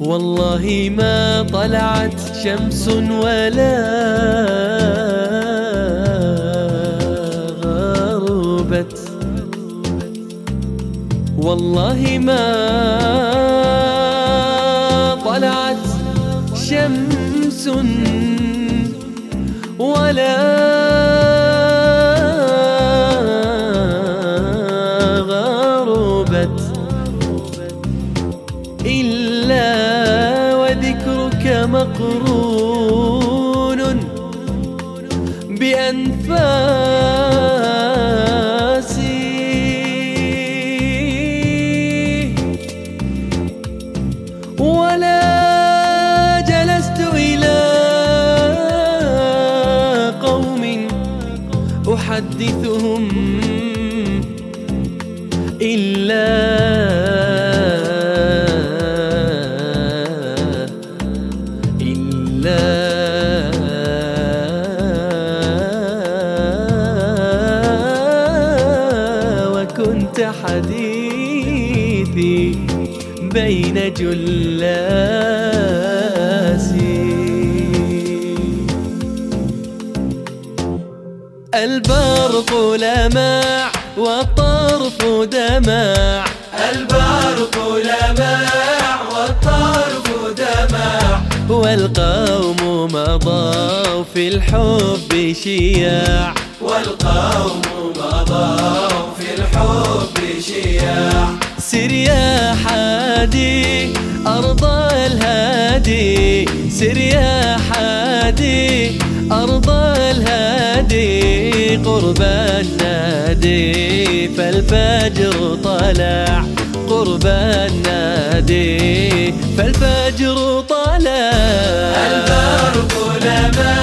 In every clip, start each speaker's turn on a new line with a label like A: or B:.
A: والله ما طلعت شمس ولا غربت والله ما طلعت شمس مقرون بأنفاسي. ولا جلست إلى قوم أحدثهم إلا حديثي بين جلاسي. البرق لمع والطرف دمع.
B: البرق لمع والطرف دمع.
A: والقوم مضوا في الحب شياع.
B: والقوم في الحب شياع
A: سر يا حادي أرض الهادي. سر يا حادي أرض الهادي. قرب النادي فالفجر طلع. قرب النادي فالفجر طلع.
B: البرق لمع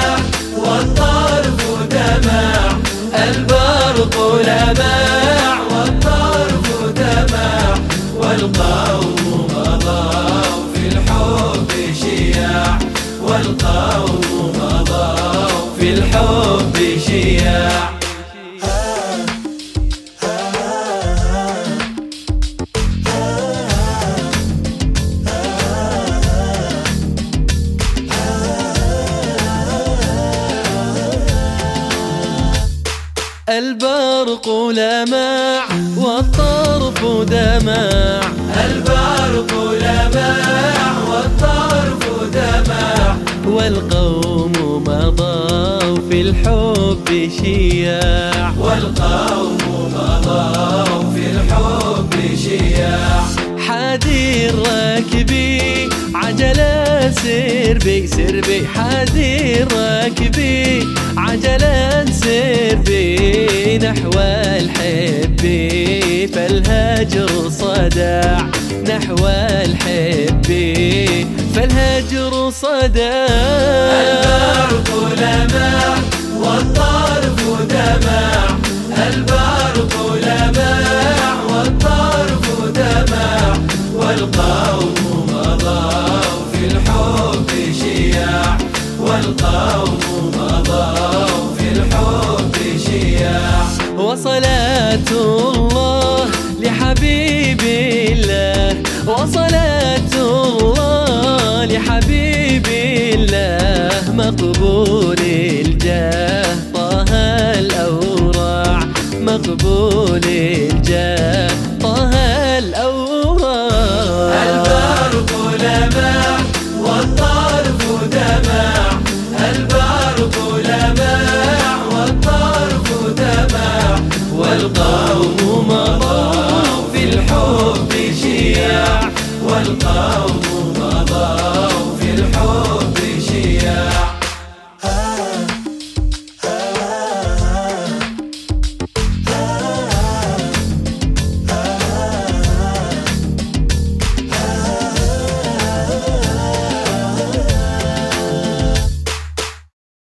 B: والقوم مضوا في الحب شياع والقوم مضوا في الحب شياع.
A: البرق لمع والطرف دمع
B: البرق لمع والطرف دمع
A: والقوم مضوا في الحب شياع.
B: والقوم مضوا في الحب شياع.
A: حادي الراكبي عجلة سير بي سير بي حادي الراكبي عجلة سير بي نحو الحب نحو الحب فالهجر صدع
B: البرق لمع والطرف دمع البرق لمع والطرف دمع والقوم مضوا في الحب شياع والقوم مضوا في الحب شياع.
A: وصلاة الله لحبيب الله. وصلاة الله لحبيب الله مقبول الجاه. طه الأورع مقبول الجاه. طه الأورع
B: البرق لمع والطرف دمع البرق لمع والطرف دمع والقوم